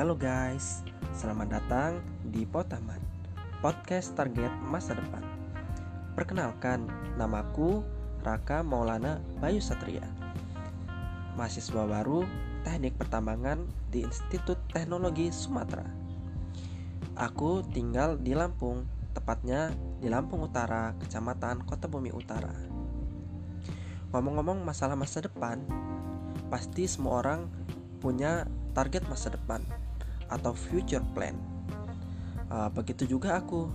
Halo guys, selamat datang di Potaman Podcast Target Masa Depan. Perkenalkan, namaku Raka Maulana Bayu Satria. Mahasiswa baru Teknik Pertambangan di Institut Teknologi Sumatera. Aku tinggal di Lampung, tepatnya di Lampung Utara, Kecamatan Kota Bumi Utara. Ngomong-ngomong masalah masa depan, pasti semua orang punya target masa depan atau future plan. Uh, begitu juga aku.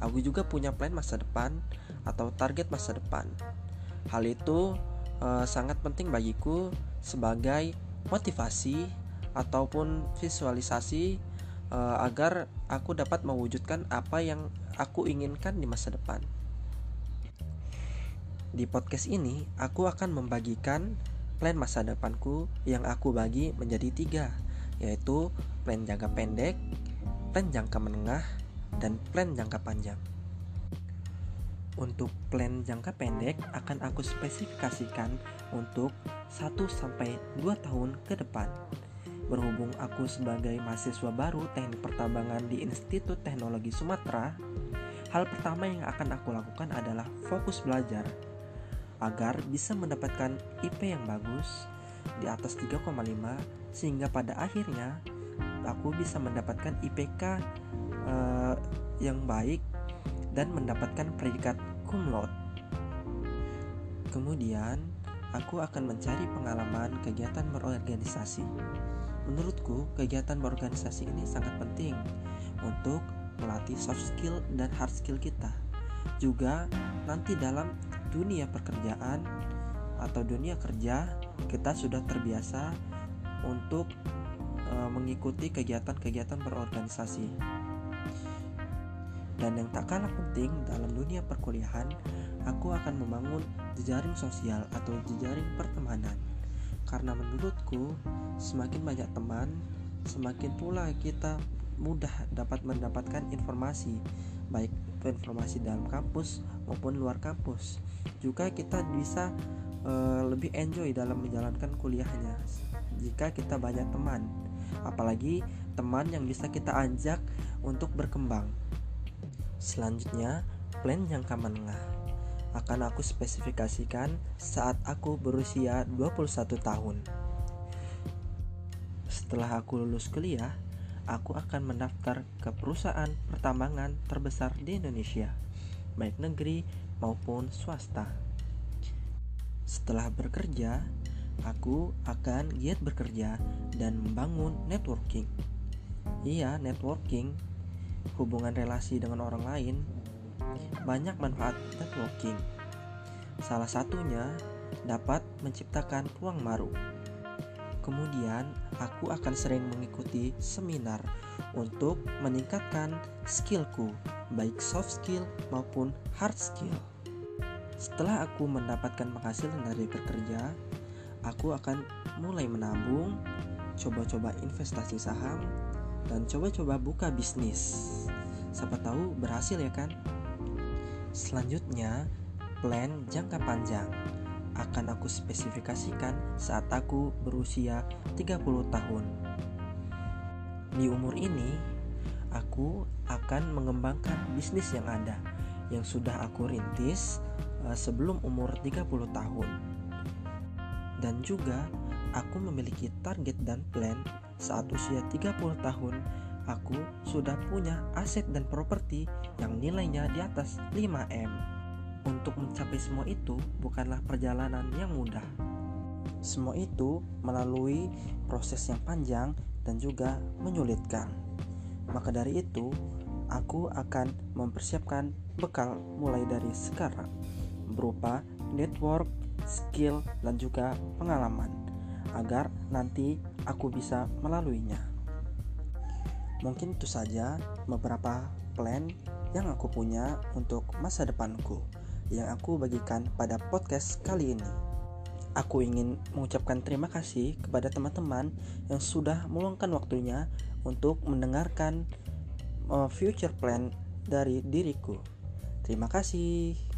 Aku juga punya plan masa depan atau target masa depan. Hal itu uh, sangat penting bagiku sebagai motivasi ataupun visualisasi uh, agar aku dapat mewujudkan apa yang aku inginkan di masa depan. Di podcast ini, aku akan membagikan plan masa depanku yang aku bagi menjadi tiga, yaitu plan jangka pendek, plan jangka menengah, dan plan jangka panjang. Untuk plan jangka pendek akan aku spesifikasikan untuk 1 sampai 2 tahun ke depan. Berhubung aku sebagai mahasiswa baru Teknik Pertambangan di Institut Teknologi Sumatera, hal pertama yang akan aku lakukan adalah fokus belajar agar bisa mendapatkan IP yang bagus di atas 3,5 sehingga pada akhirnya aku bisa mendapatkan IPK uh, eh, yang baik dan mendapatkan predikat cum laude. Kemudian, aku akan mencari pengalaman kegiatan berorganisasi. Menurutku, kegiatan berorganisasi ini sangat penting untuk melatih soft skill dan hard skill kita. Juga nanti dalam dunia pekerjaan atau dunia kerja kita sudah terbiasa untuk mengikuti kegiatan-kegiatan berorganisasi. Dan yang tak kalah penting dalam dunia perkuliahan, aku akan membangun jejaring sosial atau jejaring pertemanan. Karena menurutku, semakin banyak teman, semakin pula kita mudah dapat mendapatkan informasi, baik informasi dalam kampus maupun luar kampus. Juga kita bisa uh, lebih enjoy dalam menjalankan kuliahnya jika kita banyak teman. Apalagi teman yang bisa kita ajak untuk berkembang. Selanjutnya, plan jangka menengah akan aku spesifikasikan saat aku berusia 21 tahun. Setelah aku lulus kuliah, aku akan mendaftar ke perusahaan pertambangan terbesar di Indonesia, baik negeri maupun swasta. Setelah bekerja, aku akan giat bekerja dan membangun networking. Iya, networking, hubungan relasi dengan orang lain, banyak manfaat networking. Salah satunya dapat menciptakan ruang baru Kemudian, aku akan sering mengikuti seminar untuk meningkatkan skillku, baik soft skill maupun hard skill. Setelah aku mendapatkan penghasilan dari bekerja, aku akan mulai menabung, coba-coba investasi saham, dan coba-coba buka bisnis. Siapa tahu berhasil ya kan? Selanjutnya, plan jangka panjang akan aku spesifikasikan saat aku berusia 30 tahun. Di umur ini, aku akan mengembangkan bisnis yang ada yang sudah aku rintis uh, sebelum umur 30 tahun. Dan juga aku memiliki target dan plan saat usia 30 tahun aku sudah punya aset dan properti yang nilainya di atas 5M. Untuk mencapai semua itu bukanlah perjalanan yang mudah. Semua itu melalui proses yang panjang dan juga menyulitkan. Maka dari itu, aku akan mempersiapkan bekal mulai dari sekarang berupa network, skill, dan juga pengalaman agar nanti aku bisa melaluinya. Mungkin itu saja beberapa plan yang aku punya untuk masa depanku yang aku bagikan pada podcast kali ini. Aku ingin mengucapkan terima kasih kepada teman-teman yang sudah meluangkan waktunya untuk mendengarkan uh, future plan dari diriku. Terima kasih.